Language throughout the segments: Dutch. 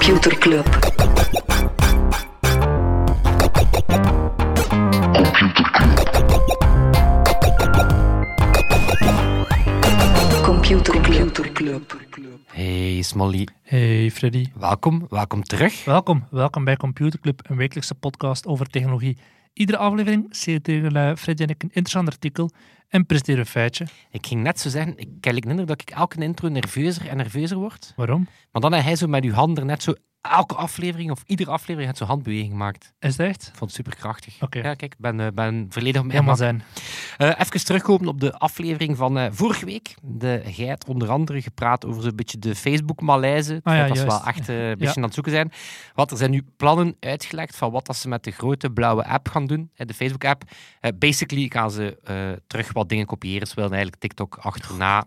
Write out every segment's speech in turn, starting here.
Computer Club. Computer Club. Hey Smolly, Hey Freddy, welkom, welkom terug. welkom. Welkom bij Computer Club, een wekelijkse podcast over technologie. Iedere aflevering selecteren Freddy en ik een interessant artikel en presenteren een feitje. Ik ging net zo zeggen, ik heb de indruk dat ik elke intro nerveuzer en nerveuzer word. Waarom? Maar dan heb hij zo met uw handen net zo elke aflevering of iedere aflevering had zo'n handbeweging gemaakt. Is dat echt? Ik vond het superkrachtig. Oké. Ja, kijk, ik ben, eh, ben volledig op mijn Helemaal zijn. Eh, even terugkomen op de aflevering van eh, vorige week. De Geit onder andere gepraat over zo'n beetje de Facebook-malaise. Ah ja, dat ze wel echt een beetje aan het zoeken zijn. Wat er zijn nu plannen uitgelekt van wat dat ze met de grote blauwe app gaan doen. De Facebook-app. Basically gaan ze terug wat dingen kopiëren. Ze willen eigenlijk TikTok achterna.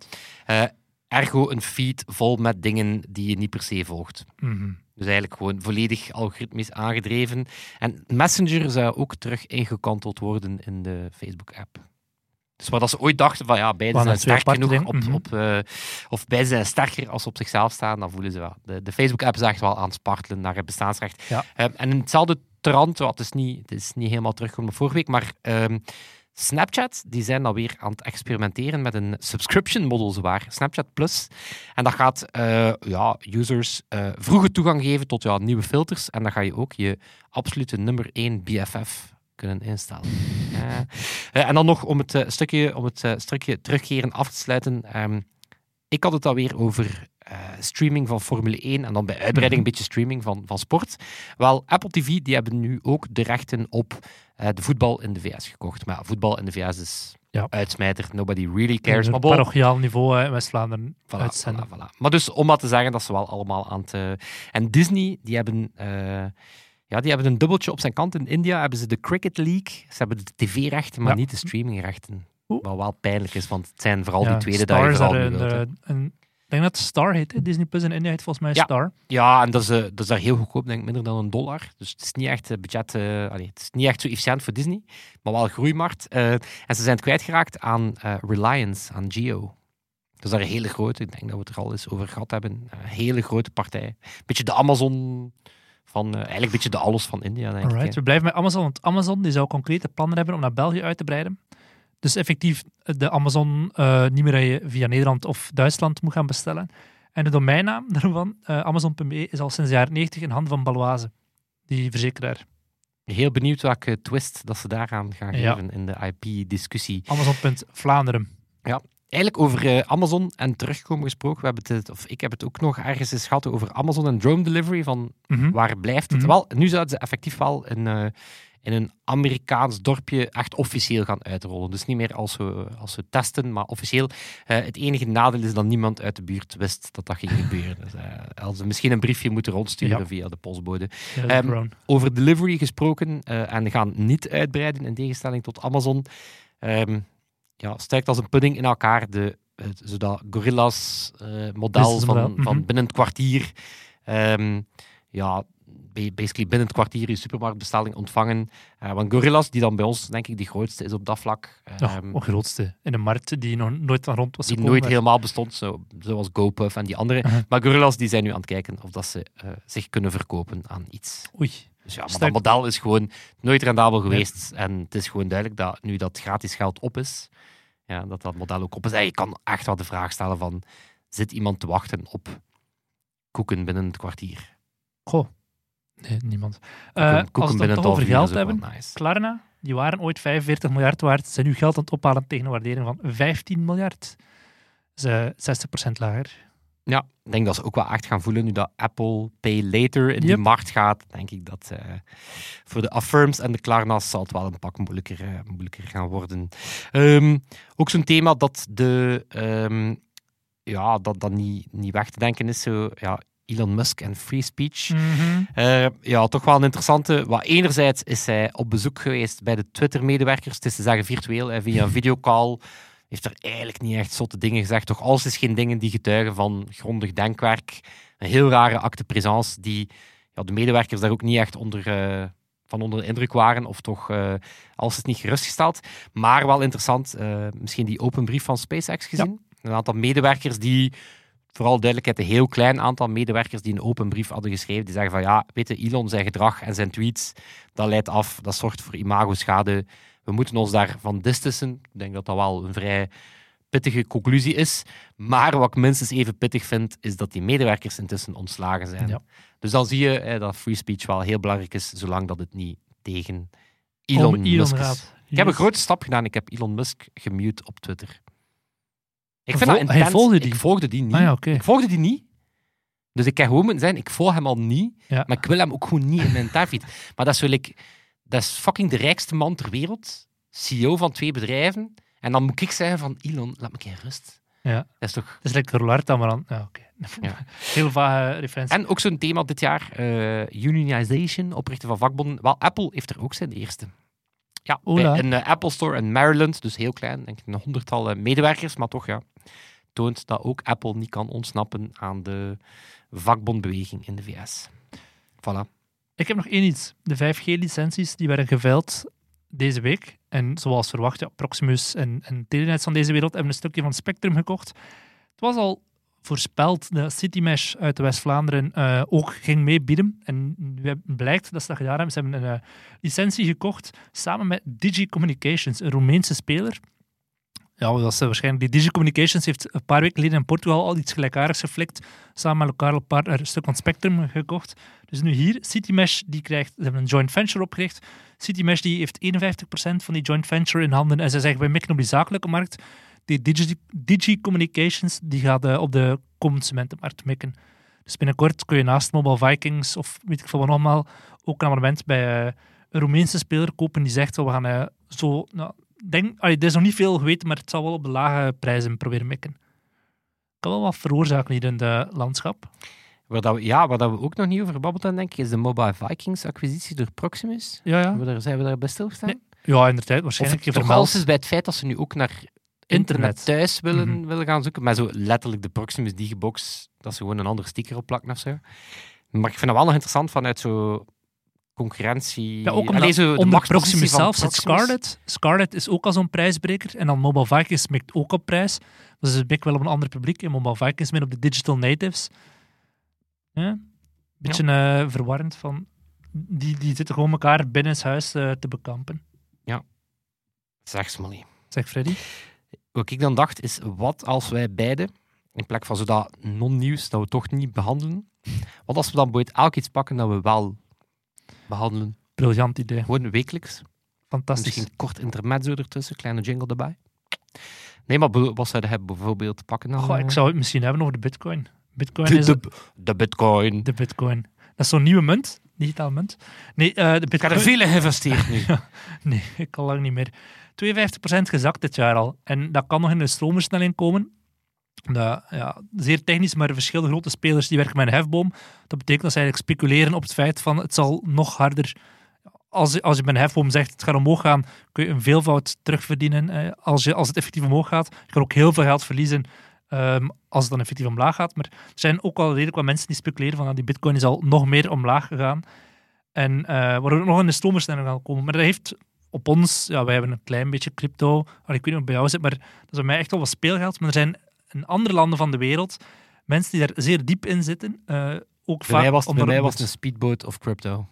Ergo een feed vol met dingen die je niet per se volgt. Mhm. Dus eigenlijk gewoon volledig algoritmisch aangedreven. En Messenger zou ook terug ingekanteld worden in de Facebook-app. Dus dat ze ooit dachten van ja, beide zijn sterk genoeg op, dingen? op, eh, of beide zijn sterker als ze op zichzelf staan, dan voelen ze wel. De, de Facebook-app is echt wel aan het spartelen naar het bestaansrecht. Ja. Eh, en in hetzelfde trant, wat is niet, het is niet helemaal teruggekomen vorige week, maar ehm, Snapchat, die zijn alweer aan het experimenteren met een subscription model, zwaar. Snapchat Plus. En dat gaat eh, ja, users eh, vroege toegang geven tot ja, nieuwe filters. En dan ga je ook je absolute nummer 1 BFF kunnen instellen. Eh, en dan nog om het, stukje, om het stukje terugkeren af te sluiten. ehm, ik had het alweer over eh, streaming van Formule 1 en dan bij uitbreiding Mhm. een beetje streaming van, van sport. Wel, Apple TV die hebben nu ook de rechten op eh, de voetbal in de VS gekocht. Maar voetbal in de VS is Ja. uitsmijter. Nobody really cares. Maar Op bon, parochiaal niveau in West-Vlaanderen Voilà, uitzenden. voilà, voilà. Maar dus om maar te zeggen dat ze wel allemaal aan het... eh, En Disney, die hebben, ja, die hebben een dubbeltje op zijn kant. In India hebben ze de Cricket League. Ze hebben de tv-rechten, maar Ja. niet de streamingrechten. Wat wel pijnlijk is, want het zijn vooral Ja, die tweede Star dat je is vooral daar niet een, wilt, hè. eh, een- Ik denk dat Star heet. hè. Disney Plus in India heet volgens mij Ja. Star. Ja, en dat is, eh, dat is daar heel goedkoop, denk ik, minder dan een dollar. Dus het is niet echt eh, budget, eh, allee, het is niet echt zo efficiënt voor Disney, maar wel een groeimarkt. En ze zijn het kwijtgeraakt aan Reliance, aan Geo. Dat is daar een hele grote, ik denk dat we het er al eens over gehad hebben, een hele grote partij. Beetje de Amazon van, eigenlijk een beetje de alles van India, denk ik. Alright, hè. we blijven bij Amazon. Want Amazon die zou concrete plannen hebben om naar België uit te breiden. Dus effectief de Amazon eh, niet meer via Nederland of Duitsland moet gaan bestellen. En de domeinnaam daarvan, eh, Amazon.be, is al sinds de jaren 90 in handen van Baloise, die verzekeraar. Heel benieuwd welke twist dat ze daaraan gaan Ja. geven in de IP-discussie. Amazon.Vlaanderen. Eigenlijk over eh, Amazon en terugkomen gesproken, we hebben het, of ik heb het ook nog ergens eens gehad over Amazon en drone delivery, van Mhm. waar blijft het? Mhm. Wel, nu zouden ze effectief wel eh, in een Amerikaans dorpje echt officieel gaan uitrollen. Dus niet meer als we, als we testen, maar officieel. Eh, het enige nadeel is dat niemand uit de buurt wist dat dat ging gebeuren. Dus, eh, als ze misschien een briefje moeten rondsturen Ja. via de postbode. Ja, Ehm. Over delivery gesproken eh, en gaan niet uitbreiden in tegenstelling tot Amazon. Ehm ja, stijgt als een pudding in elkaar. De, het, zodat Gorillas model van, van mhm. binnen het kwartier. ehm, ja, basically binnen het kwartier je supermarktbestelling ontvangen. Eh, want Gorillas, die dan bij ons denk ik de grootste is op dat vlak. Ja, ehm, de grootste in de markt die nog nooit aan rond was die gekomen. nooit helemaal bestond, zo, zoals GoPuff en die andere. Mhm. Maar Gorillas die zijn nu aan het kijken of dat ze eh, zich kunnen verkopen aan iets. Oei. Dus ja, maar Sterk. dat model is gewoon nooit rendabel geweest. En het is gewoon duidelijk dat nu dat gratis geld op is, ja, dat dat model ook op is. En je kan echt wel de vraag stellen van, zit iemand te wachten op koeken binnen het kwartier? Goh. Nee, niemand. Eh, koeken als we binnen het over geld hebben, nice. Klarna, die waren ooit 45 miljard waard, zijn nu geld aan het ophalen tegen een waardering van 15 miljard. Dat is eh, 60% lager. Ja, ik denk dat ze ook wel echt gaan voelen nu dat Apple Pay Later in die markt gaat. Denk ik dat eh, voor de Affirms en de Klarna's zal het wel een pak moeilijker, eh, moeilijker gaan worden. Ehm, ook zo'n thema dat de ehm, ja, dat, dat niet, niet weg te denken is. Zo, ja, Elon Musk en free speech. Eh, ja, toch wel een interessante. Wat enerzijds is hij op bezoek geweest bij de Twitter-medewerkers. Het is te zeggen virtueel, hè, via een videocall. Heeft er eigenlijk niet echt zotte dingen gezegd. Toch alles is geen dingen die getuigen van grondig denkwerk. Een heel rare acte présence die ja, de medewerkers daar ook niet echt onder, eh, van onder de indruk waren. Of toch eh alles is niet gerustgesteld. Maar wel interessant, misschien die open brief van SpaceX gezien. Een aantal medewerkers die vooral duidelijkheid, een heel klein aantal medewerkers die een open brief hadden geschreven. Die zeggen van ja, weet je, Elon zijn gedrag en zijn tweets, dat leidt af, dat zorgt voor imagoschade. We moeten ons daarvan distancen. Ik denk dat dat wel een vrij pittige conclusie is. Maar wat ik minstens even pittig vind, is dat die medewerkers intussen ontslagen zijn. Ja. Dus dan zie je eh, dat free speech wel heel belangrijk is, zolang dat het niet tegen Elon, Elon Musk is. Ik heb een grote stap gedaan. Ik heb Elon Musk gemute op Twitter. Ik Vol- vind dat hij intens. volgde die? Ik volgde die niet. Ah ja. Ik volgde die niet. Dus ik kan gewoon moeten zijn, ik volg hem al niet. Ja. Maar ik wil hem ook gewoon niet in mijn tijdfeed. Maar dat is, like, dat is fucking de rijkste man ter wereld. CEO van twee bedrijven. En dan moet ik zeggen van, Elon, laat me een keer rust. Ja. Dat is toch... Het is lekker Roulard dan maar aan. Ja, oké. Ja. Heel vage referentie. En ook zo'n thema dit jaar, eh, unionization, oprichten van vakbonden. Wel, Apple heeft er ook zijn eerste. Ja, bij Ola. een eh, Apple Store in Maryland, dus heel klein, denk ik een honderdtal medewerkers, maar toch ja, toont dat ook Apple niet kan ontsnappen aan de vakbondbeweging in de VS. Voilà. Ik heb nog één iets. De 5G-licenties die werden geveild deze week. En zoals verwacht, ja, Proximus en, en Telenet van deze wereld hebben een stukje van Spectrum gekocht. Het was al voorspeld dat Citymesh uit West-Vlaanderen eh, ook ging meebieden. En nu blijkt dat ze dat gedaan hebben. Ze hebben een eh, licentie gekocht samen met Digi Communications, een Roemeense speler. Ja, dat is waarschijnlijk. Die Digi Communications heeft een paar weken geleden in Portugal al iets gelijkaardigs geflikt. Samen met partner een stuk van Spectrum gekocht. Dus nu hier, Citymesh, die krijgt, ze hebben een joint venture opgericht. Citymesh die heeft 51% van die joint venture in handen. En ze zeggen, wij mikken op die zakelijke markt. Die Digi, Digi Communications, die gaat eh, op de consumentenmarkt mikken. Dus binnenkort kun je naast Mobile Vikings of weet ik veel wat allemaal ook een abonnement bij eh, een Roemeense speler kopen die zegt, we gaan eh, zo... Nou, denk, allee, er is nog niet veel geweten, maar het zal wel op de lage prijzen proberen mikken. Kan wel wat veroorzaken hier in het landschap. Waar dat we, ja, waar dat we ook nog niet over hebben, denk ik, is de Mobile Vikings acquisitie door Proximus. Ja, ja. Hebben we daar, zijn we daar bij stilgestaan? Nee, Ja, inderdaad. Of Waarschijnlijk het toch vermeld. alles is bij het feit dat ze nu ook naar internet, Internet. thuis willen, Mhm. willen gaan zoeken. Maar zo letterlijk de Proximus Digibox, dat ze gewoon een andere sticker opplakken of zo. Maar ik vind dat wel nog interessant vanuit zo concurrentie. Ja, ook omdat Allee, zo de Proximus zelf zit Proximus. Scarlett. Scarlett is ook al zo'n prijsbreker. En dan Mobile Vikings mikt ook op prijs. Dus ze mikken wel op een ander publiek. En Mobile Vikings meer op de digital natives. Ja. Beetje eh, verwarrend van... Die, die zitten gewoon elkaar binnen het huis eh, te bekampen. Zeg ze maar niet. Zeg Freddy. Wat ik dan dacht is, wat als wij beide, in plek van zo dat non-nieuws dat we toch niet behandelen, wat als we dan bijvoorbeeld elk iets pakken dat we wel behandelen? Briljant idee. Gewoon wekelijks. Fantastisch. Misschien een kort intermezzo ertussen, kleine jingle erbij. Nee, maar wat zou je hebben bijvoorbeeld pakken dan? Goh, ik eh, zou het misschien hebben over de bitcoin. Bitcoin de, is de, de bitcoin. de bitcoin. Dat is zo'n nieuwe munt. Digitaal munt. Nee, eh, de Ik heb bitcoin... er veel in geïnvesteerd nu. Nee, ik al lang niet meer. 52% gezakt dit jaar al. En dat kan nog in een stroomversnelling komen. Ja, zeer technisch, maar verschillende grote spelers die werken met een hefboom. Dat betekent dat ze eigenlijk speculeren op het feit van het zal nog harder... Als als je met een hefboom zegt het gaat omhoog gaan, kun je een veelvoud terugverdienen. Eh, als, je, als het effectief omhoog gaat, je kan ook heel veel geld verliezen ehm, als het dan effectief omlaag gaat. Maar er zijn ook al redelijk wat mensen die speculeren van ah, die bitcoin is al nog meer omlaag gegaan. En eh waardoor het nog in de stroomversnelling gaan komen. Maar dat heeft op ons, ja, wij hebben een klein beetje crypto. Allee, ik weet niet of bij jou zit, maar dat is bij mij echt wel wat speelgeld. Maar er zijn in andere landen van de wereld mensen die daar zeer diep in zitten. eh, ook Bij vaak mij was, bij mij was het een speedboat of crypto.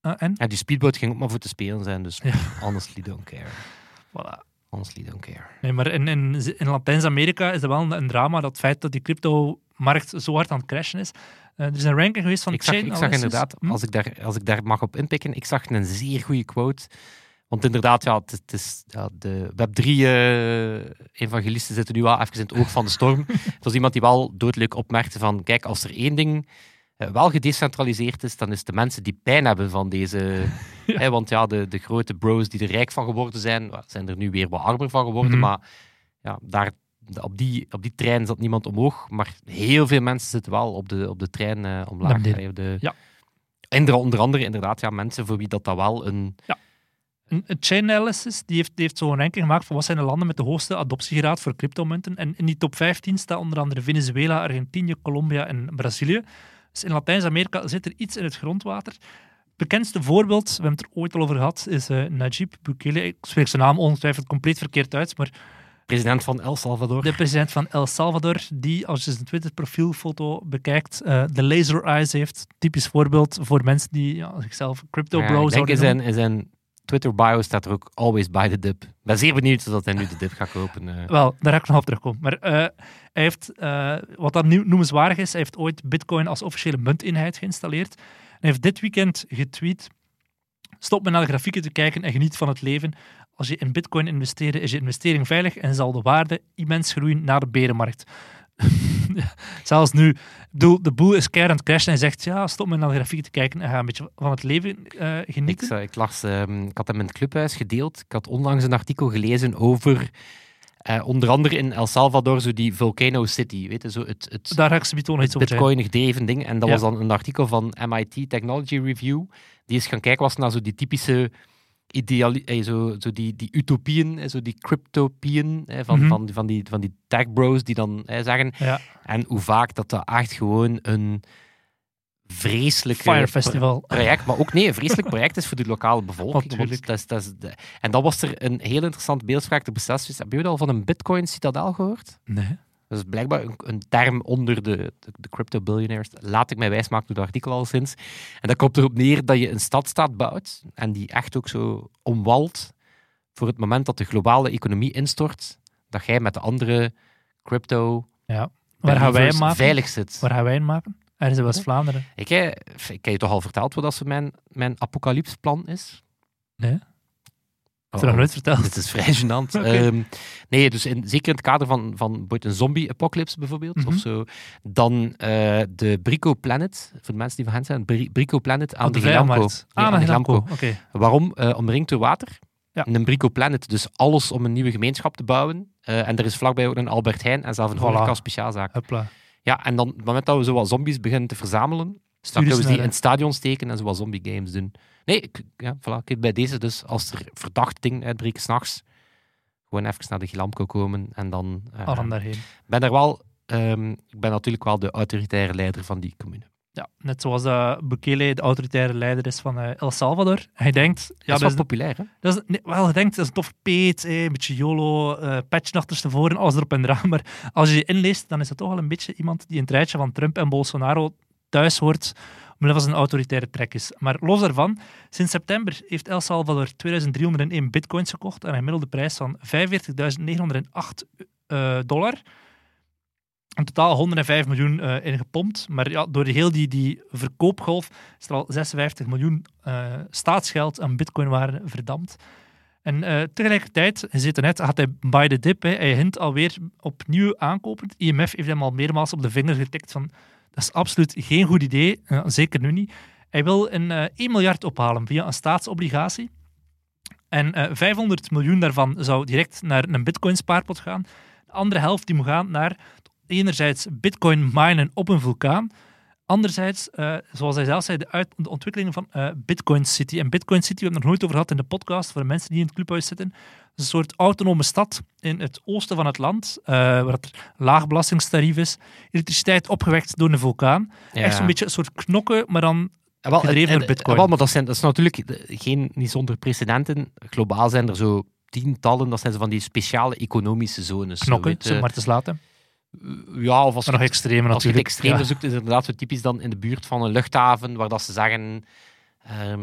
Ah, en? Ja, die speedboat ging ook maar voor te spelen zijn, dus Ja. honestly don't care. Voilà. Honestly don't care. Nee, maar in, in, in Latijns-Amerika is dat wel een, een drama, dat feit dat die crypto-markt zo hard aan het crashen is. Eh, er is een ranking geweest van ik zag, Chain ik zag inderdaad, Hm? als ik, daar, als ik daar mag op inpikken, ik zag een zeer goede quote. Want inderdaad, ja, het, is- het is, ja, de Web3-evangelisten zitten nu wel even in het oog van de storm. Het was iemand die wel doodleuk opmerkte van, kijk, als er één ding eh, wel gedecentraliseerd is, dan is het de mensen die pijn hebben van deze... Hè, want ja, de, de grote bros die er rijk van geworden zijn, zijn er nu weer wat armer van geworden, Mhm. maar ja, daar, op, die, op die trein zat niemand omhoog, maar heel veel mensen zitten wel op de, op de trein eh, omlaag. Hè, de, Ja. en er- onder andere inderdaad ja, mensen voor wie dat, dat wel een... Een Chain Analysis die heeft, die heeft zo'n ranking gemaakt van wat zijn de landen met de hoogste adoptiegraad voor cryptomunten. En in die top 15 staat onder andere Venezuela, Argentinië, Colombia en Brazilië. Dus in Latijns-Amerika zit er iets in het grondwater. Het bekendste voorbeeld, we hebben het er ooit al over gehad, is eh, Najib Bukele. Ik spreek zijn naam ongetwijfeld compleet verkeerd uit, maar President van El Salvador. De president van El Salvador, die als je zijn Twitter-profielfoto bekijkt, eh, de laser eyes heeft. Typisch voorbeeld voor mensen die ja, zichzelf crypto Ja, ik zouden in zijn, noemen. in zijn Twitter bio staat er ook always buy the dip. Ik ben zeer benieuwd of hij nu de dip gaat kopen. eh. Wel, daar ga ik nog op terugkomen. Maar eh, hij heeft, eh, wat dan noemenswaardig is, hij heeft ooit Bitcoin als officiële munteenheid geïnstalleerd. En hij heeft dit weekend getweet: Stop met naar de grafieken te kijken en geniet van het leven. Als je in Bitcoin investeert, is je investering veilig en zal de waarde immens groeien naar de berenmarkt. Zelfs nu, ik bedoel, de boel is keihard aan het crashen en zegt: Ja, stop met naar de grafieken te kijken en ga een beetje van het leven eh, Ik, genieten. zou- ik, las, ehm, ik had hem in het clubhuis gedeeld. Ik had onlangs een artikel gelezen over, eh, onder andere in El Salvador, zo die Volcano City. Weet je, zo het, het, Daar ga ik ze nog iets over. Bitcoin gedreven ding. En dat Ja. was dan een artikel van MIT Technology Review. Die eens gaan kijken was naar zo die typische ideali eh, zo, zo die, die utopieën, eh, zo die cryptopieën eh, van, Mhm. van, van, die, van die tech bros die dan eh, zeggen. Ja, En hoe vaak dat dat echt gewoon een vreselijke Fire Festival. project, maar ook nee, een vreselijk project is voor de lokale bevolking. Want dat is, dat is de- en dan was er een heel interessant beeldspraak te beseffen. Hebben jullie al van een Bitcoin citadel gehoord? Nee. Dat is blijkbaar een, een term onder de, de, de crypto billionaires. Laat ik mij wijsmaken door het artikel al sinds. En dat komt erop neer dat je een stadstaat bouwt en die echt ook zo omwalt voor het moment dat de globale economie instort, dat jij met de andere crypto Ja. Waar gaan wij maken? veilig zit. Waar gaan wij maken? Ergens in West-Vlaanderen. Ik, hè, ik heb je toch al verteld wat dat mijn, mijn apocalypsplan is? Nee. Oh, heb het nog nooit verteld. Dit is vrij gênant. Ehm, nee, dus in, zeker in het kader van, van bijvoorbeeld een zombie-apocalypse bijvoorbeeld, Mhm. of zo, dan eh, de Brico Planet, voor de mensen die van hen zijn, Bri- Brico Planet aan de. Nee, Ah, aan. Waarom? Eh, omringd door water. Ja. Een Brico Planet, dus alles om een nieuwe gemeenschap te bouwen. Eh, en er is vlakbij ook een Albert Heijn en zelf een Voilà. horeca speciaalzaak. Hopla. Ja, en dan op het moment dat we zo wat zombies beginnen te verzamelen, eens we die in het stadion steken en zo wat zombie games doen. Nee, ik, ja, voilà, bij deze dus, als er verdacht dingen uitbreken s'nachts, gewoon even naar de Gilamco komen en dan... eh, Allen daarheen. ben er wel... ehm, ik ben natuurlijk wel de autoritaire leider van die commune. Ja, net zoals dat Bukele de autoritaire leider is van eh, El Salvador. Hij denkt... Ja, dat is wel populair, hè? dat is, nee, wel, hij denkt, dat is een toffe peet, eh, een beetje YOLO, eh patch achterstevoren, alles erop en eraan. Maar als je je inleest, dan is het toch wel een beetje iemand die in het rijtje van Trump en Bolsonaro thuis hoort, omwille van zijn autoritaire trekjes. Maar los daarvan, sinds september heeft El Salvador 2301 bitcoins gekocht aan een gemiddelde prijs van 45.908 eh, dollar. In totaal 105 miljoen eh ingepompt. Maar ja, door heel die, die verkoopgolf is er al 56 miljoen eh, staatsgeld aan bitcoinwaarde verdampt. En tegelijkertijd, je ziet net, had hij by the dip. Hè, hij hint alweer op nieuwe aankopen. IMF heeft hem al meermaals op de vinger getikt van dat is absoluut geen goed idee, eh, zeker nu niet. Hij wil een eh 1 miljard ophalen via een staatsobligatie. En eh 500 miljoen daarvan zou direct naar een bitcoin spaarpot gaan. De andere helft die moet gaan naar enerzijds bitcoin minen op een vulkaan. Anderzijds, eh, zoals hij zelf zei, de, uit, de ontwikkelingen van eh, Bitcoin City. En Bitcoin City, we hebben het nog nooit over gehad in de podcast, voor de mensen die in het clubhuis zitten. Het een soort autonome stad in het oosten van het land, eh, waar het laag belastingstarief is. Elektriciteit opgewekt door een vulkaan. Echt zo'n beetje een soort knokken, maar dan wel, gedreven en- door en- Bitcoin. wel, maar dat, zijn, dat is natuurlijk geen, niet zonder precedenten. Globaal zijn er zo tientallen, dat zijn zo van die speciale economische zones. zo, knokken, weet je. zeg maar te laten. Ja, of als Maar je nog extremer Als je het natuurlijk. extreem Ja. zoekt, is het inderdaad zo typisch dan in de buurt van een luchthaven, waar dat ze zeggen, ehm,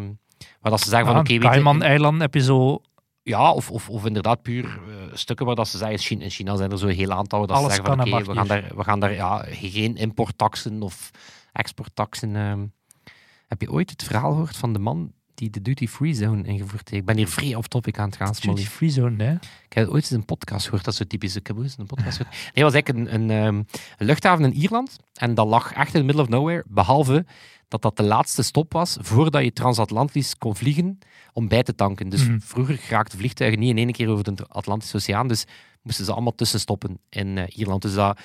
waar dat ze zeggen van Ja, oké, weet je, Cayman-eiland heb je zo ja, of, of, of inderdaad puur eh, stukken waar dat ze zeggen, in China, in China zijn er zo heel aantal waar dat ze zeggen van oké, we gaan daar, we gaan daar ja, geen importtaxen of exporttaxen. ehm. Heb je ooit het verhaal gehoord van de man die de duty-free zone ingevoerd heeft? Ik ben hier vrij off topic aan het gaan, duty free zone, hè? Ik heb ooit eens een podcast gehoord, dat is zo typisch. Ik heb ooit eens een podcast gehoord. Nee, was eigenlijk een, een, ehm, een luchthaven in Ierland. En dat lag echt in the middle of nowhere. Behalve dat dat de laatste stop was voordat je transatlantisch kon vliegen om bij te tanken. Dus Mhm. vroeger raakten vliegtuigen niet in één keer over de Atlantische Oceaan. Dus moesten ze allemaal tussenstoppen in eh, Ierland. Dus dat,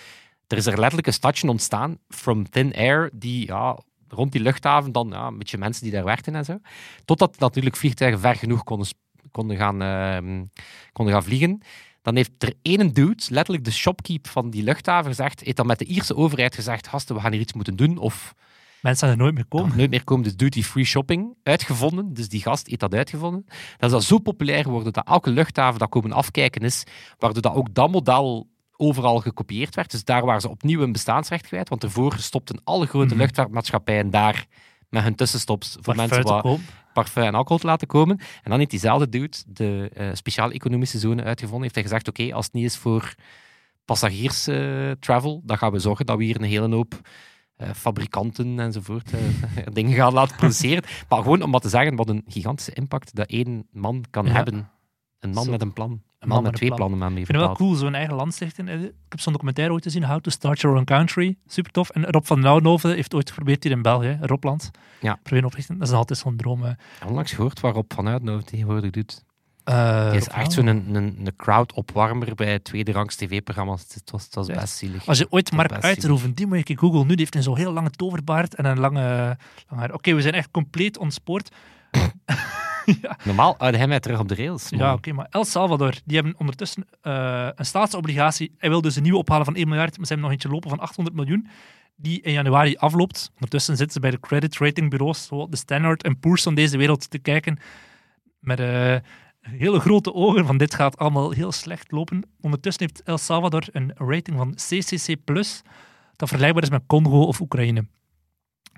er is er letterlijk een stadje ontstaan, from thin air, die ja, rond die luchthaven dan ja, een beetje mensen die daar werkten en zo. Totdat natuurlijk vliegtuigen ver genoeg konden, konden, gaan, ehm, konden gaan vliegen. Dan heeft er één dude, letterlijk de shopkeep van die luchthaven, gezegd, heeft dan met de Ierse overheid gezegd, gasten, we gaan hier iets moeten doen. Of... Mensen gaan er nooit meer komen. nooit meer komen. Dus duty-free shopping uitgevonden. Dus die gast heeft dat uitgevonden. Dat is dat zo populair geworden dat elke luchthaven dat komen afkijken is, waardoor dat ook dat model overal gekopieerd werd. Dus daar waren ze opnieuw een bestaansrecht kwijt, want ervoor stopten alle grote Mhm. luchtvaartmaatschappijen daar met hun tussenstops voor mensen Parfum wat parfum en alcohol te laten komen. En dan heeft diezelfde dude de eh, speciale economische zone uitgevonden. Heeft hij gezegd, oké, als het niet is voor passagiers eh, travel, dan gaan we zorgen dat we hier een hele hoop eh, fabrikanten enzovoort dingen gaan laten produceren. Maar gewoon om maar te zeggen wat een gigantische impact dat één man kan Ja. hebben. Een man Zo. met een plan. Een man, man met twee plannen mee Ik vind het wel cool, zo'n eigen land stichten. Eh, Ik heb zo'n documentaire ooit gezien, How to Start Your Own Country. Super tof. En Rob van Nauwhoven heeft ooit geprobeerd hier in België, Robland. Ja. Proberen oprichten. Dat is altijd zo'n droom. Onlangs gehoord waarop Vanuit nou tegenwoordig doet. Hij is Rob echt van zo'n een, een, een crowd-opwarmer bij tweederangs tv-programma's. Het was, het was best zielig. Als je ooit Mark best Uiterhoeven, die moet je googlen. Nu die heeft een zo'n heel lange toverbaard en een lange, lange. Oké, we zijn echt compleet ontspoord. Normaal houden hij mij terug op de rails. Ja, oké, maar El Salvador, die hebben ondertussen eh, een staatsobligatie. Hij wil dus een nieuwe ophalen van 1 miljard, maar ze hebben nog eentje lopen van 800 miljoen, die in januari afloopt. Ondertussen zitten ze bij de credit ratingbureaus, zoals de Standard en Poor's van deze wereld te kijken, met eh, hele grote ogen van dit gaat allemaal heel slecht lopen. Ondertussen heeft El Salvador een rating van CCC+, dat vergelijkbaar is met Congo of Oekraïne.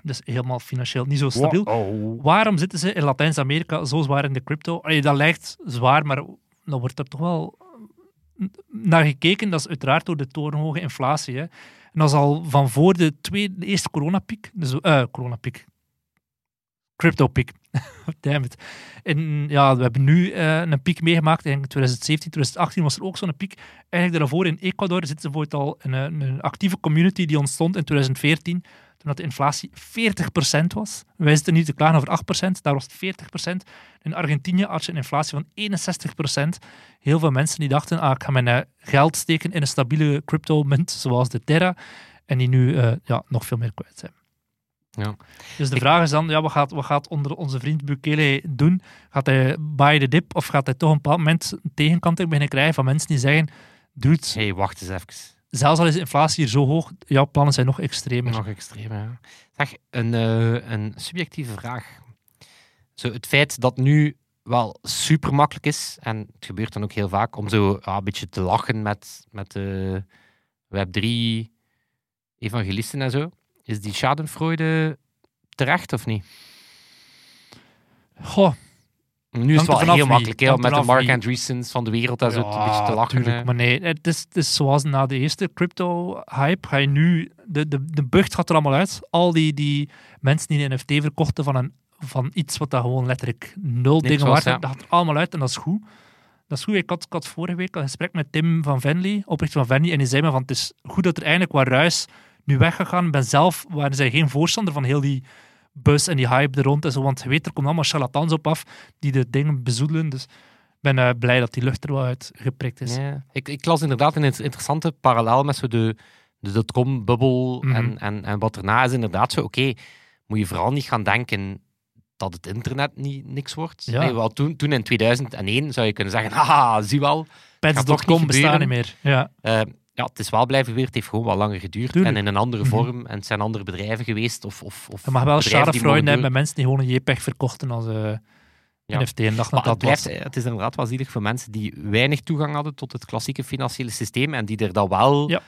Dus helemaal financieel niet zo stabiel. Wow. Waarom zitten ze in Latijns-Amerika zo zwaar in de crypto? Allee, dat lijkt zwaar, maar dan wordt er toch wel naar gekeken. Dat is uiteraard door de torenhoge inflatie. Hè. En dat is al van voor de, tweede, de eerste coronapiek. Dus, eh coronapiek. Crypto-piek. Damn it. En ja, we hebben nu eh, een piek meegemaakt. In 2017, 2018 was er ook zo'n piek. Eigenlijk daarvoor in Ecuador zitten ze bijvoorbeeld al in een, een actieve community die ontstond in 2014 toen dat de inflatie 40% was. Wij zitten nu te klagen over 8%, daar was het 40%. In Argentinië had je een inflatie van 61%. Heel veel mensen die dachten, ah, ik ga mijn eh, geld steken in een stabiele crypto-munt, zoals de Terra, en die nu eh, ja, nog veel meer kwijt zijn. Ja. Dus de Ik- vraag is dan, ja, wat, gaat, wat gaat onder onze vriend Bukele doen? Gaat hij buy the dip, of gaat hij toch een bepaald moment een tegenkanting beginnen krijgen van mensen die zeggen, dude, hey, wacht eens even. Zelfs al is de inflatie hier zo hoog, jouw plannen zijn nog extremer. Nog extreem, ja. Zeg, een, eh, een subjectieve vraag. Zo, het feit dat nu wel super makkelijk is, en het gebeurt dan ook heel vaak, om zo een beetje te lachen met, met de Web3 evangelisten en zo. Is die schadenfreude terecht of niet? Goh, Nu is het wel heel makkelijk, Hangt met de Mark. Andreessens van de wereld en zo een beetje te lachen. tuurlijk, maar nee, het is, het is zoals na de eerste crypto-hype, ga je nu... De, de, de bucht gaat er allemaal uit. Al die, die mensen die een NFT verkochten van, een, van iets wat dat gewoon letterlijk nul Niks dingen waard ja. dat gaat er allemaal uit en dat is goed. Dat is goed. Ik had, ik had vorige week een gesprek met Tim van Venley, oprichter van Venley, en die zei me van het is goed dat er eindelijk wat ruis nu weggegaan. Ik ben zelf, waren zij geen voorstander van heel die buzz en die hype er rond en zo, want je weet, er komen allemaal charlatans op af die de dingen bezoedelen. Dus ik ben eh, blij dat die lucht er wel uit geprikt is. Ja. Ik, ik las inderdaad een interessante parallel met zo de, de dotcom-bubbel Mhm. en, en, en wat erna is inderdaad zo, oké, moet je vooral niet gaan denken dat het internet niet, niks wordt. Ja. Nee, wel, toen, toen in 2001 zou je kunnen zeggen, haha, zie wel. Pets.com niet bestaan niet meer. Ja. Eh, ja, het is wel blijven gebeuren, het heeft gewoon wat langer geduurd Tuurlijk. en in een andere Mhm. vorm. En het zijn andere bedrijven geweest. Of, of, of mag wel schadefreude hebben met mensen die gewoon een JPEG verkochten als eh Ja. NFT en dachten Maar dat het, was. blijft, het is inderdaad wel zielig voor mensen die weinig toegang hadden tot het klassieke financiële systeem en die er dan wel... Ja.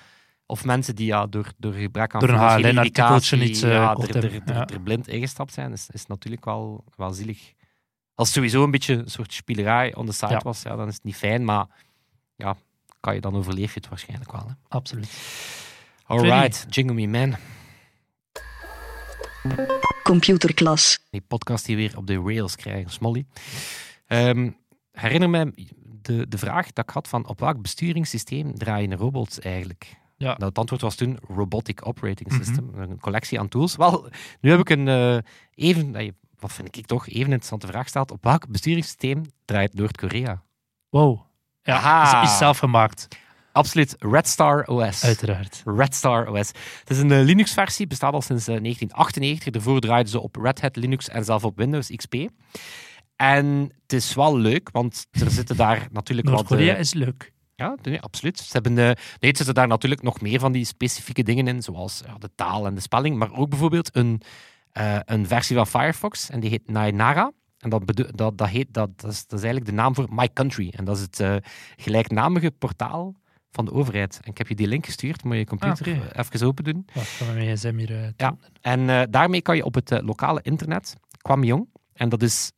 Of mensen die ja, door, door gebrek aan Door een financiële iets, eh, ja, er, er, er, er blind ingestapt zijn, is, is natuurlijk wel, wel zielig. Als het sowieso een beetje een soort spielerij on the side was, ja, dan is het niet fijn, maar ja, kan je dan overleef je het waarschijnlijk wel. Hè. Absoluut. Alright, Jingle Me Man. Computerklas. die podcast die weer op de rails krijgen, Smolly. Ehm, herinner me de, de vraag dat ik had van op welk besturingssysteem draaien robots eigenlijk? Ja. Nou, het antwoord was toen Robotic Operating Mhm. System, een collectie aan tools. Wel, nu heb ik een eh, even, wat vind ik toch, even interessante vraag gesteld. Op welk besturingssysteem draait Noord-Korea? Wow. Ja, Aha. is, is zelf gemaakt, Absoluut, Red Star OS. uiteraard. Red Star OS. Het is een eh, Linux-versie, bestaat al sinds eh, 1998. Daarvoor draaiden ze op Red Hat Linux en zelf op Windows XP. En het is wel leuk, want er zitten daar natuurlijk wat... Noord-Korea eh, is leuk. Ja, nee, absoluut. Ze hebben, eh, nee, zitten daar natuurlijk nog meer van die specifieke dingen in, zoals ja, de taal en de spelling, maar ook bijvoorbeeld een, een versie van Firefox, en die heet Nainara. En dat, dat, dat, heet, dat, dat, is, dat is eigenlijk de naam voor My Country. En dat is het eh, gelijknamige portaal van de overheid. En ik heb je die link gestuurd, moet je computer Ah, even open doen. Wacht, ga mijn gsm hier... eh, Ja. En eh, daarmee kan je op het lokale internet, Kwamjong, en dat is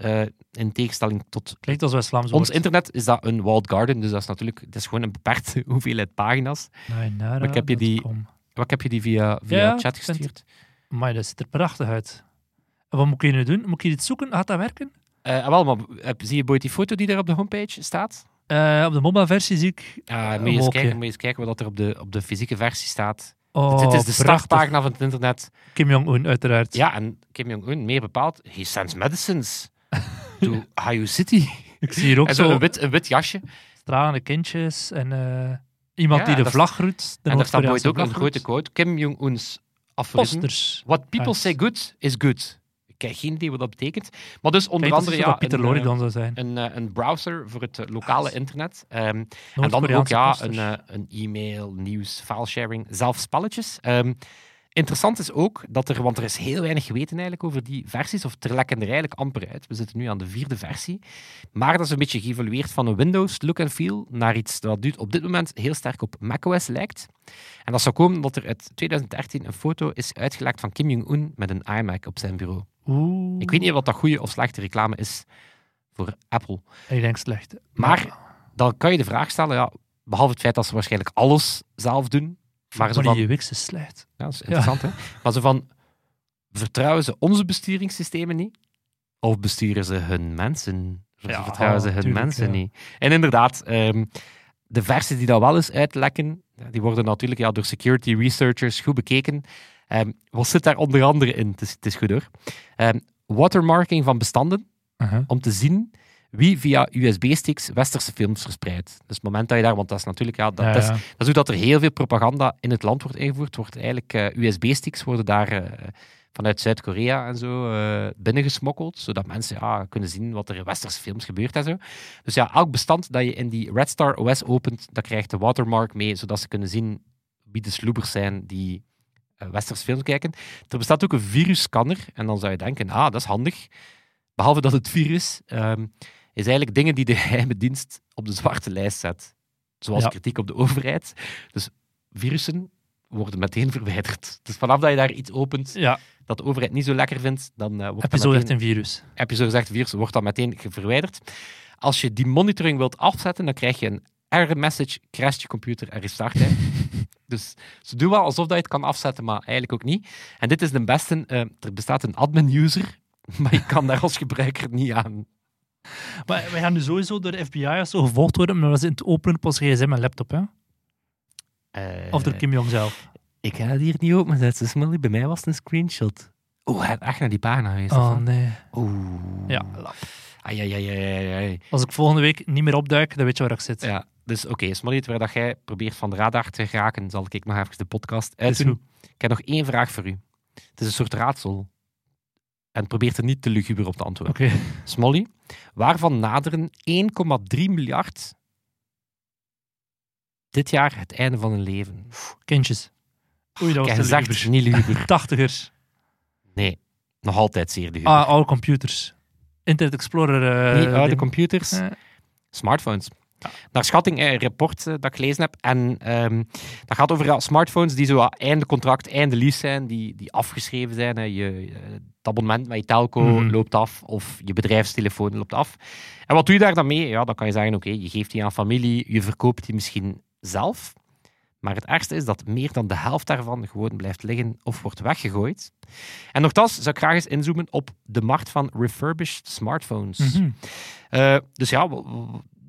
in tegenstelling tot Klinkt als West-Vlaams ons internet, is dat een walled garden. Dus dat is natuurlijk dat is gewoon een beperkte hoeveelheid pagina's. Maar ik heb je die-. Wat heb je die via, via Ja, chat gestuurd? Amai, dat ziet er prachtig uit. En wat moet hier nu doen? Moet hier iets zoeken? Gaat dat werken? Eh, wel, maar zie je boy die foto die er op de homepage staat? Eh, op de mobile versie zie ik... Uh, moet, je eens kijken, moet je eens kijken wat er op de, op de fysieke versie staat. Oh, Dit is de startpagina van het internet. Kim Jong-un, uiteraard. Ja, en Kim Jong-un, meer bepaald, he sends medicines to Hayu City. Ik zie hier ook En zo een wit, een wit jasje. stralende kindjes en iemand Ja, die de vlag groet. De en daar staat ooit ook een grote quote. Kim Jong-un's aforisme. Posters. What people Ah. say good is good. Heb geen idee wat dat betekent. Maar dus onder andere alsof ja, Pieter een, Lorry eh, dan zou zijn. een, eh, een browser voor het eh, lokale Ah, internet. Ehm, en dan ook ja, een, een e-mail, nieuws, filesharing, zelfs spelletjes. Ehm, interessant is ook dat er, want er is heel weinig geweten eigenlijk over die versies, of er lekken er eigenlijk amper uit. We zitten nu aan de vierde versie. Maar dat is een beetje geëvolueerd van een Windows look and feel naar iets dat op dit moment heel sterk op macOS lijkt. En dat zou komen omdat er uit 2013 een foto is uitgelekt van Kim Jong-un met een iMac op zijn bureau. Oeh. Ik weet niet wat dat goede of slechte reclame is voor Apple. Ik denk slecht. Maar dan kan je de vraag stellen, ja, behalve het feit dat ze waarschijnlijk alles zelf doen, maar van, die UX is slecht. ja, dat is interessant, hè? Maar van, vertrouwen ze onze besturingssystemen niet? Of besturen ze hun mensen? Of Ja, vertrouwen ze hun tuurlijk, mensen niet? En inderdaad, ehm, de versies die dat wel eens uitlekken, die worden natuurlijk ja, door security researchers goed bekeken. Ehm, wat zit daar onder andere in? Het is, het is goed hoor. Ehm, watermarking van bestanden, om te zien wie via USB-sticks westerse films verspreidt. Dus het moment dat je daar, want dat is natuurlijk, ja, dat, Ja, is, dat is hoe dat er heel veel propaganda in het land wordt ingevoerd. Wordt eigenlijk eh, USB-sticks worden daar eh, vanuit Zuid-Korea en zo eh, binnengesmokkeld, zodat mensen ja, kunnen zien wat er in westerse films gebeurt en zo. Dus ja, elk bestand dat je in die Red Star OS opent, dat krijgt de watermark mee, zodat ze kunnen zien wie de sloebers zijn die eh, westerse films kijken. Er bestaat ook een virusscanner en dan zou je denken, ah, dat is handig. Behalve dat het virus ehm, is eigenlijk dingen die de geheime dienst op de zwarte lijst zet. Zoals Ja. kritiek op de overheid. Dus virussen worden meteen verwijderd. Dus vanaf dat je daar iets opent Ja, dat de overheid niet zo lekker vindt, dan wordt heb je zo meteen, echt een virus. heb je zo gezegd virus, wordt dat meteen verwijderd. Als je die monitoring wilt afzetten, dan krijg je een error message, crasht je computer en restart hij. dus ze doen wel alsof dat je het kan afzetten, maar eigenlijk ook niet. En dit is de beste, eh, er bestaat een admin-user, maar je kan daar als gebruiker niet aan. Maar wij gaan nu sowieso door de FBI of zo gevolgd worden, maar we zijn het openen op ons gsm en laptop, hè? Eh, Of door Kim Jong zelf. Ik ga het hier niet open zetten, Smiley. Bij mij was het een screenshot. Oeh, hij heeft echt naar die pagina geweest. Oh nee. Oeh. Ja. Ai, ai, ai, ai, ai. Als ik volgende week niet meer opduik, dan weet je waar ik zit. Ja, dus oké, okay, waar dat jij probeert van de radar te geraken, zal ik nog even de podcast uitdoen. Ik heb nog één vraag voor u. Het is een soort raadsel. En probeer er niet te luguber op te antwoorden. Oké. Smolly, waarvan naderen 1,3 miljard dit jaar het einde van hun leven? Kindjes. Oei, dat was zegt luguber. niet luguber. Tachtigers. Nee, nog altijd zeer luguber. Ah, oude computers. Internet Explorer. niet oude computers, smartphones. Naar schatting, eh, een rapport eh, dat ik gelezen heb. En ehm, dat gaat over smartphones die zo einde contract, einde lease zijn, die, die afgeschreven zijn. Hè. Je, eh, het abonnement met je telco Mhm. loopt af, of je bedrijfstelefoon loopt af. En wat doe je daar dan mee? Ja, dan kan je zeggen, oké, je geeft die aan familie, je verkoopt die misschien zelf. Maar het ergste is dat meer dan de helft daarvan gewoon blijft liggen of wordt weggegooid. En nogthans zou ik graag eens inzoomen op de markt van refurbished smartphones. mhm. Dus ja,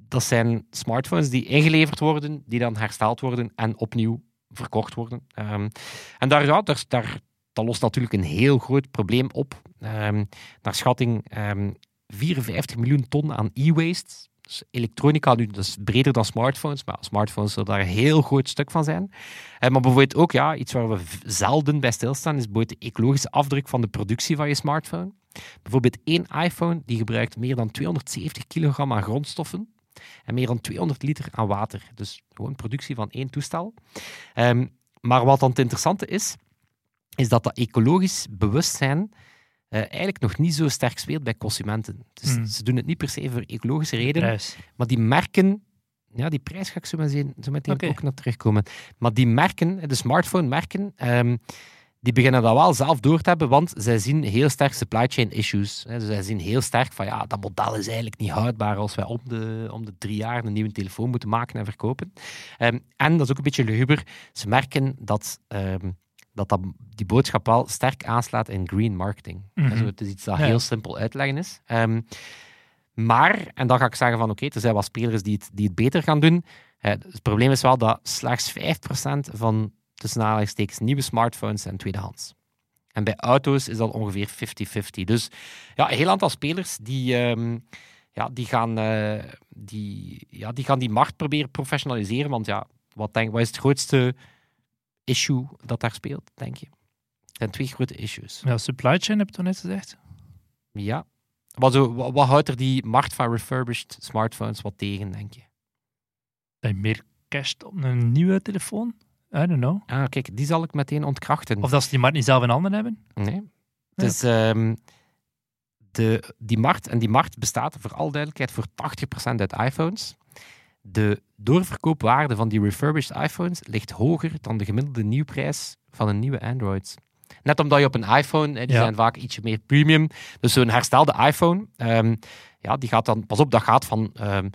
dat zijn smartphones die ingeleverd worden, die dan hersteld worden en opnieuw verkocht worden. Ehm, en daar, ja, daar, daar, dat lost natuurlijk een heel groot probleem op. Ehm, naar schatting ehm, 54 miljoen ton aan e-waste. Dus elektronica nu, dat is breder dan smartphones, maar smartphones zullen daar een heel groot stuk van zijn. Eh, maar bijvoorbeeld ook, ja, iets waar we zelden bij stilstaan, is bijvoorbeeld de ecologische afdruk van de productie van je smartphone. Bijvoorbeeld één iPhone die gebruikt meer dan 270 kilogram aan grondstoffen. En meer dan 200 liter aan water. Dus gewoon productie van één toestel. Ehm, maar wat dan het interessante is, is dat dat ecologisch bewustzijn uh, eigenlijk nog niet zo sterk speelt bij consumenten. Dus Hmm. ze doen het niet per se voor ecologische redenen, Prijs. maar die merken, ja, die prijs ga ik zo meteen, zo meteen ook naar terugkomen. Maar die merken, de smartphone-merken, ehm, die beginnen dat wel zelf door te hebben, want zij zien heel sterk supply chain issues. Hè. Dus zij zien heel sterk van ja, dat model is eigenlijk niet houdbaar als wij om de, om de drie jaar een nieuwe telefoon moeten maken en verkopen. Ehm, en dat is ook een beetje luguber. Ze merken dat, ehm, dat, dat die boodschap wel sterk aanslaat in green marketing. Also, het is iets dat Ja. heel simpel uit te leggen is. Ehm, maar, en dan ga ik zeggen van oké, er zijn wat spelers die het, die het beter gaan doen. Eh, het probleem is wel dat slechts 5% van tussen aanhalingstekens nieuwe smartphones zijn tweedehands. En bij auto's is dat ongeveer 50-50. Dus ja, een heel aantal spelers die, ehm, ja, die, gaan, eh, die, ja, die gaan die markt proberen professionaliseren. Want ja, wat, denk, wat is het grootste issue dat daar speelt, denk je? Er zijn twee grote issues. Ja, supply chain heb je toen net gezegd. Ja. Wat, wat, wat houdt er die markt van refurbished smartphones wat tegen, denk je? Dat je meer casht op een nieuwe telefoon. I don't know. Ah, kijk, die zal ik meteen ontkrachten. Of dat ze die markt niet zelf in handen hebben. Nee. Dus ehm, de, die markt, en die markt bestaat voor alle duidelijkheid voor 80% uit iPhones. De doorverkoopwaarde van die refurbished iPhones ligt hoger dan de gemiddelde nieuwprijs van een nieuwe Android. Net omdat je op een iPhone, hè, die Ja. zijn vaak ietsje meer premium. Dus zo'n herstelde iPhone, ehm, ja, die gaat dan, pas op, dat gaat van ehm,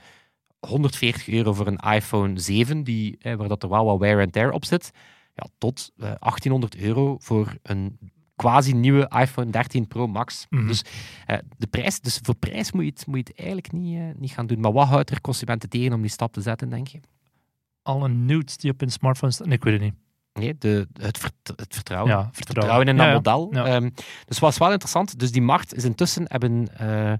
140 euro voor een iPhone 7, die, hè, waar dat er wel wat wear and tear op zit, ja, tot eh, 1800 euro voor een quasi nieuwe iPhone 13 Pro Max. Mhm. Dus, eh, de prijs, dus voor prijs moet je het, moet je het eigenlijk niet, eh, niet gaan doen. Maar wat houdt er consumenten tegen om die stap te zetten, denk je? Alle nudes die op hun smartphone staan. Nee, ik weet het niet. Nee, de, het, vert- het vertrouwen. Ja, vertrouwen in dat Ja, model. Ja. Ehm, dus wat is wel interessant. Dus die markt is intussen hebben... eh,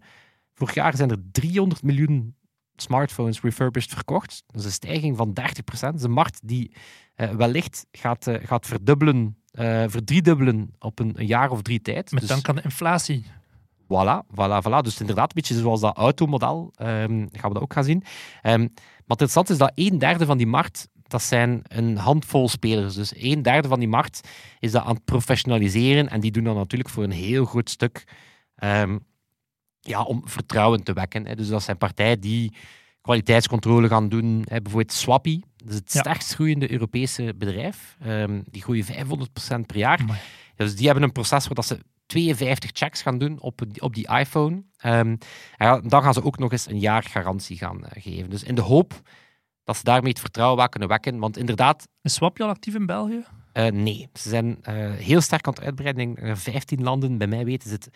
vorig jaar zijn er 300 miljoen smartphones refurbished verkocht. Dat is een stijging van 30%. Dat is een markt die eh, wellicht gaat, eh, gaat verdubbelen, eh verdriedubbelen op een, een jaar of drie tijd. Met dus, dank aan de inflatie. Voilà, voilà, voilà. Dus inderdaad, een beetje zoals dat automodel ehm gaan we dat ook gaan zien. Ehm, maar het interessante is dat een derde van die markt, dat zijn een handvol spelers. Dus een derde van die markt is dat aan het professionaliseren. En die doen dat natuurlijk voor een heel groot stuk ehm, ja, om vertrouwen te wekken. Hè. Dus dat zijn partijen die kwaliteitscontrole gaan doen. Hè. Bijvoorbeeld Swappy, dat is het Ja. sterkst groeiende Europese bedrijf. Ehm, die groeien 500% per jaar. Amai. Dus die hebben een proces waar dat ze 52 checks gaan doen op, op die iPhone. Ehm, en dan gaan ze ook nog eens een jaar garantie gaan eh, geven. Dus in de hoop dat ze daarmee het vertrouwen wel kunnen wekken. Want inderdaad, Is Swapje al actief in België? eh, nee. Ze zijn eh, heel sterk aan het uitbreiden. Eh, 15 landen, bij mij weten zit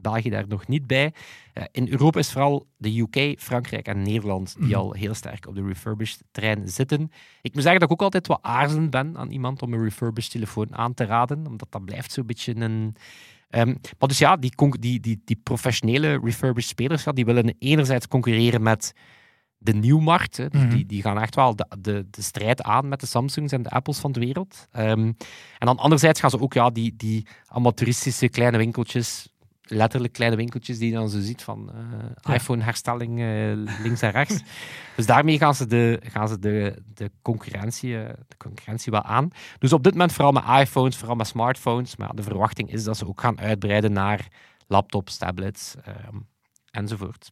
België daar nog niet bij. Eh, in Europa is vooral de UK, Frankrijk en Nederland die Mhm. al heel sterk op de refurbished trein zitten. Ik moet zeggen dat ik ook altijd wat aarzelend ben aan iemand om een refurbished telefoon aan te raden, omdat dat blijft zo'n beetje een... Ehm, maar dus ja, die, die, die, die professionele refurbished spelers ja, die willen enerzijds concurreren met de nieuwmarkt. Hè. Dus Mhm. die, die gaan echt wel de, de, de strijd aan met de Samsungs en de Apples van de wereld. Ehm, en dan anderzijds gaan ze ook ja, die, die amateuristische kleine winkeltjes, letterlijk kleine winkeltjes die je dan zo ziet van eh, iPhone-herstelling eh, links en rechts. dus daarmee gaan ze de, gaan ze de, de, concurrentie, eh, de concurrentie wel aan. Dus op dit moment vooral met iPhones, vooral met smartphones. Maar de verwachting is dat ze ook gaan uitbreiden naar laptops, tablets ehm, enzovoort.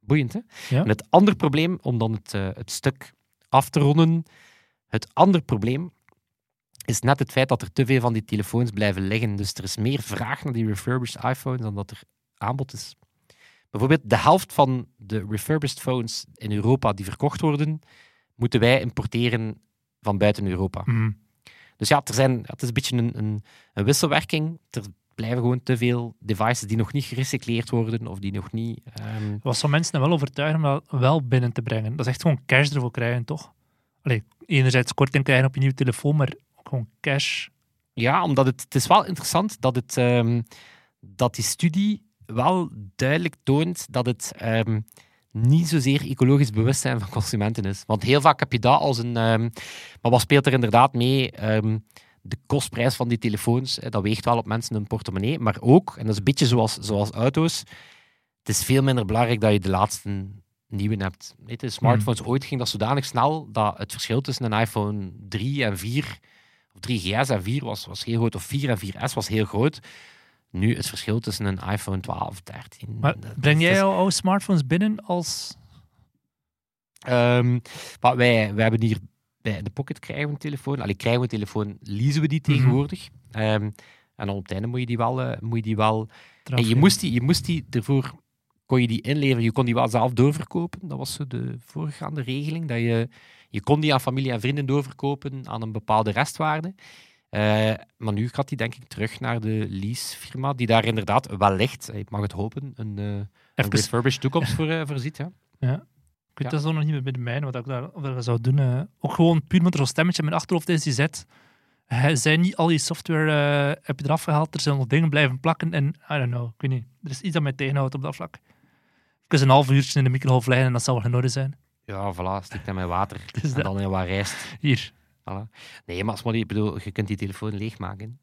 Boeiend, hè? Ja. En het andere probleem, om dan het, het stuk af te ronden, het andere probleem is net het feit dat er te veel van die telefoons blijven liggen. Dus er is meer vraag naar die refurbished iPhones dan dat er aanbod is. Bijvoorbeeld de helft van de refurbished phones in Europa die verkocht worden, moeten wij importeren van buiten Europa. Mhm. Dus ja, er zijn, het is een beetje een, een, een wisselwerking. Er blijven gewoon te veel devices die nog niet gerecycleerd worden of die nog niet... ehm, Wat zou mensen wel overtuigen om dat wel binnen te brengen? Dat is echt gewoon cash ervoor krijgen, toch? Allee, enerzijds korting krijgen op je nieuwe telefoon, maar gewoon cash. Ja, omdat het, het is wel interessant dat, het, ehm, dat die studie wel duidelijk toont dat het ehm, niet zozeer ecologisch bewustzijn van consumenten is. Want heel vaak heb je dat als een... ehm, maar wat speelt er inderdaad mee? De kostprijs van die telefoons, dat weegt wel op mensen hun portemonnee. Maar ook, en dat is een beetje zoals, zoals auto's, het is veel minder belangrijk dat je de laatste nieuwe hebt. Weet je, smartphones ooit ging dat zodanig snel dat het verschil tussen een iPhone 3 en 4, of 3GS en 4 was, was heel groot, of 4 en 4S was heel groot. Nu het verschil tussen een iPhone 12, 13. Maar breng jij jouw oude smartphones binnen als... Ehm, maar wij, wij hebben hier bij de Pocket krijgen we een telefoon. Allee, krijgen we een telefoon, leasen we die Mhm. tegenwoordig. Ehm, en dan op het einde moet je die wel... eh, moet je die wel en je moest, die, je moest die ervoor... Kon je die inleveren, je kon die wel zelf doorverkopen. Dat was de voorgaande regeling. Dat je, je kon die aan familie en vrienden doorverkopen aan een bepaalde restwaarde. Eh, maar nu gaat die denk ik terug naar de leasefirma, die daar inderdaad wellicht, ik mag het hopen, een, eh een refurbished toekomst voor eh, voorziet. Ja. ik weet ja. dat zo nog niet meer bij de mijne, wat ik daar zou doen. ook gewoon puur er zo'n stemmetje in mijn achterhoofd is die hij zijn niet al je software heb je eraf gehaald, er zijn nog dingen blijven plakken en I don't know, ik weet niet. Er is iets dat mij tegenhoudt op dat vlak. Even een half uurtje in de microgolf leggen en dat zou wel in orde zijn. Ja, voilà, stikt hem in water. Dus en dan in wat rijst. Hier. Voilà. Nee, maar Smolly, ik bedoel, je kunt die telefoon leegmaken.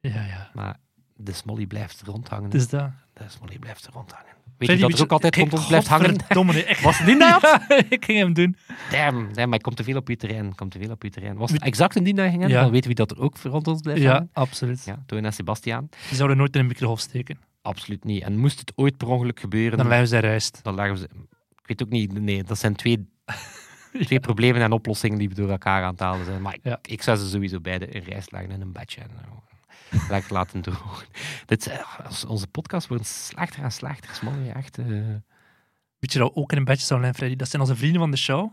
Ja, ja. Maar de Smolly blijft rondhangen. Dus dat. De Smolly blijft rondhangen. Weet je dat weet er ook altijd kijk, rond ons blijft hangen? nee, echt. Was het? Ja, ik ging hem doen. Damn, damn, maar ik kom te veel op je terrein. Kom te veel op je terrein. Was het exact een die ging? Ja. Dan weten we dat er ook rond ons blijft Ja, hangen. absoluut. Ja, Toon en Sebastiaan. Die zouden nooit in een microgolf steken. Absoluut niet. En moest het ooit per ongeluk gebeuren, Dan leggen ze rijst. dan leggen we ze... Ik weet ook niet, nee, dat zijn twee, twee problemen en oplossingen die door elkaar aan het halen zijn. Maar ik, Ja. ik zou ze sowieso beide in rijst leggen in een bedje. En, eh, lekker laten drogen. Dit, eh, onze podcast wordt slechter en slechter. Smolly, echt... eh, Weet je dat we ook in een bedje zouden leggen, Freddy? Dat zijn onze vrienden van de show.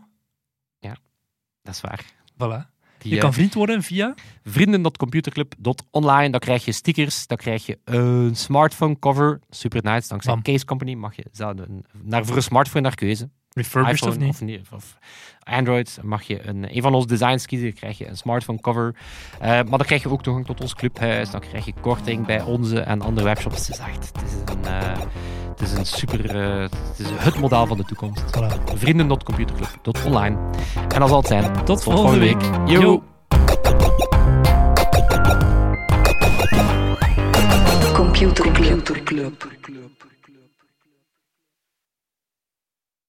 dat is waar. Voilà. Die, Je eh, kan vriend worden via... vrienden.computerclub.online. Dan krijg je stickers, dan krijg je een smartphone cover. Super nice. Dankzij Bam. Case Company mag je naar, voor een smartphone naar keuze. Refurbished iPhone of niet? Of, of Android mag je een, een van onze designs kiezen. Dan krijg je een smartphone cover. Eh, maar dan krijg je ook toegang tot ons clubhuis. Dan krijg je korting bij onze en andere webshops. Het is echt het is een, eh, het is een super... eh, het is het model van de toekomst. Voilà. Vrienden.computerclub.online. En dat zal het zijn. Tot volgende week. Yo. Yo. Computerclub.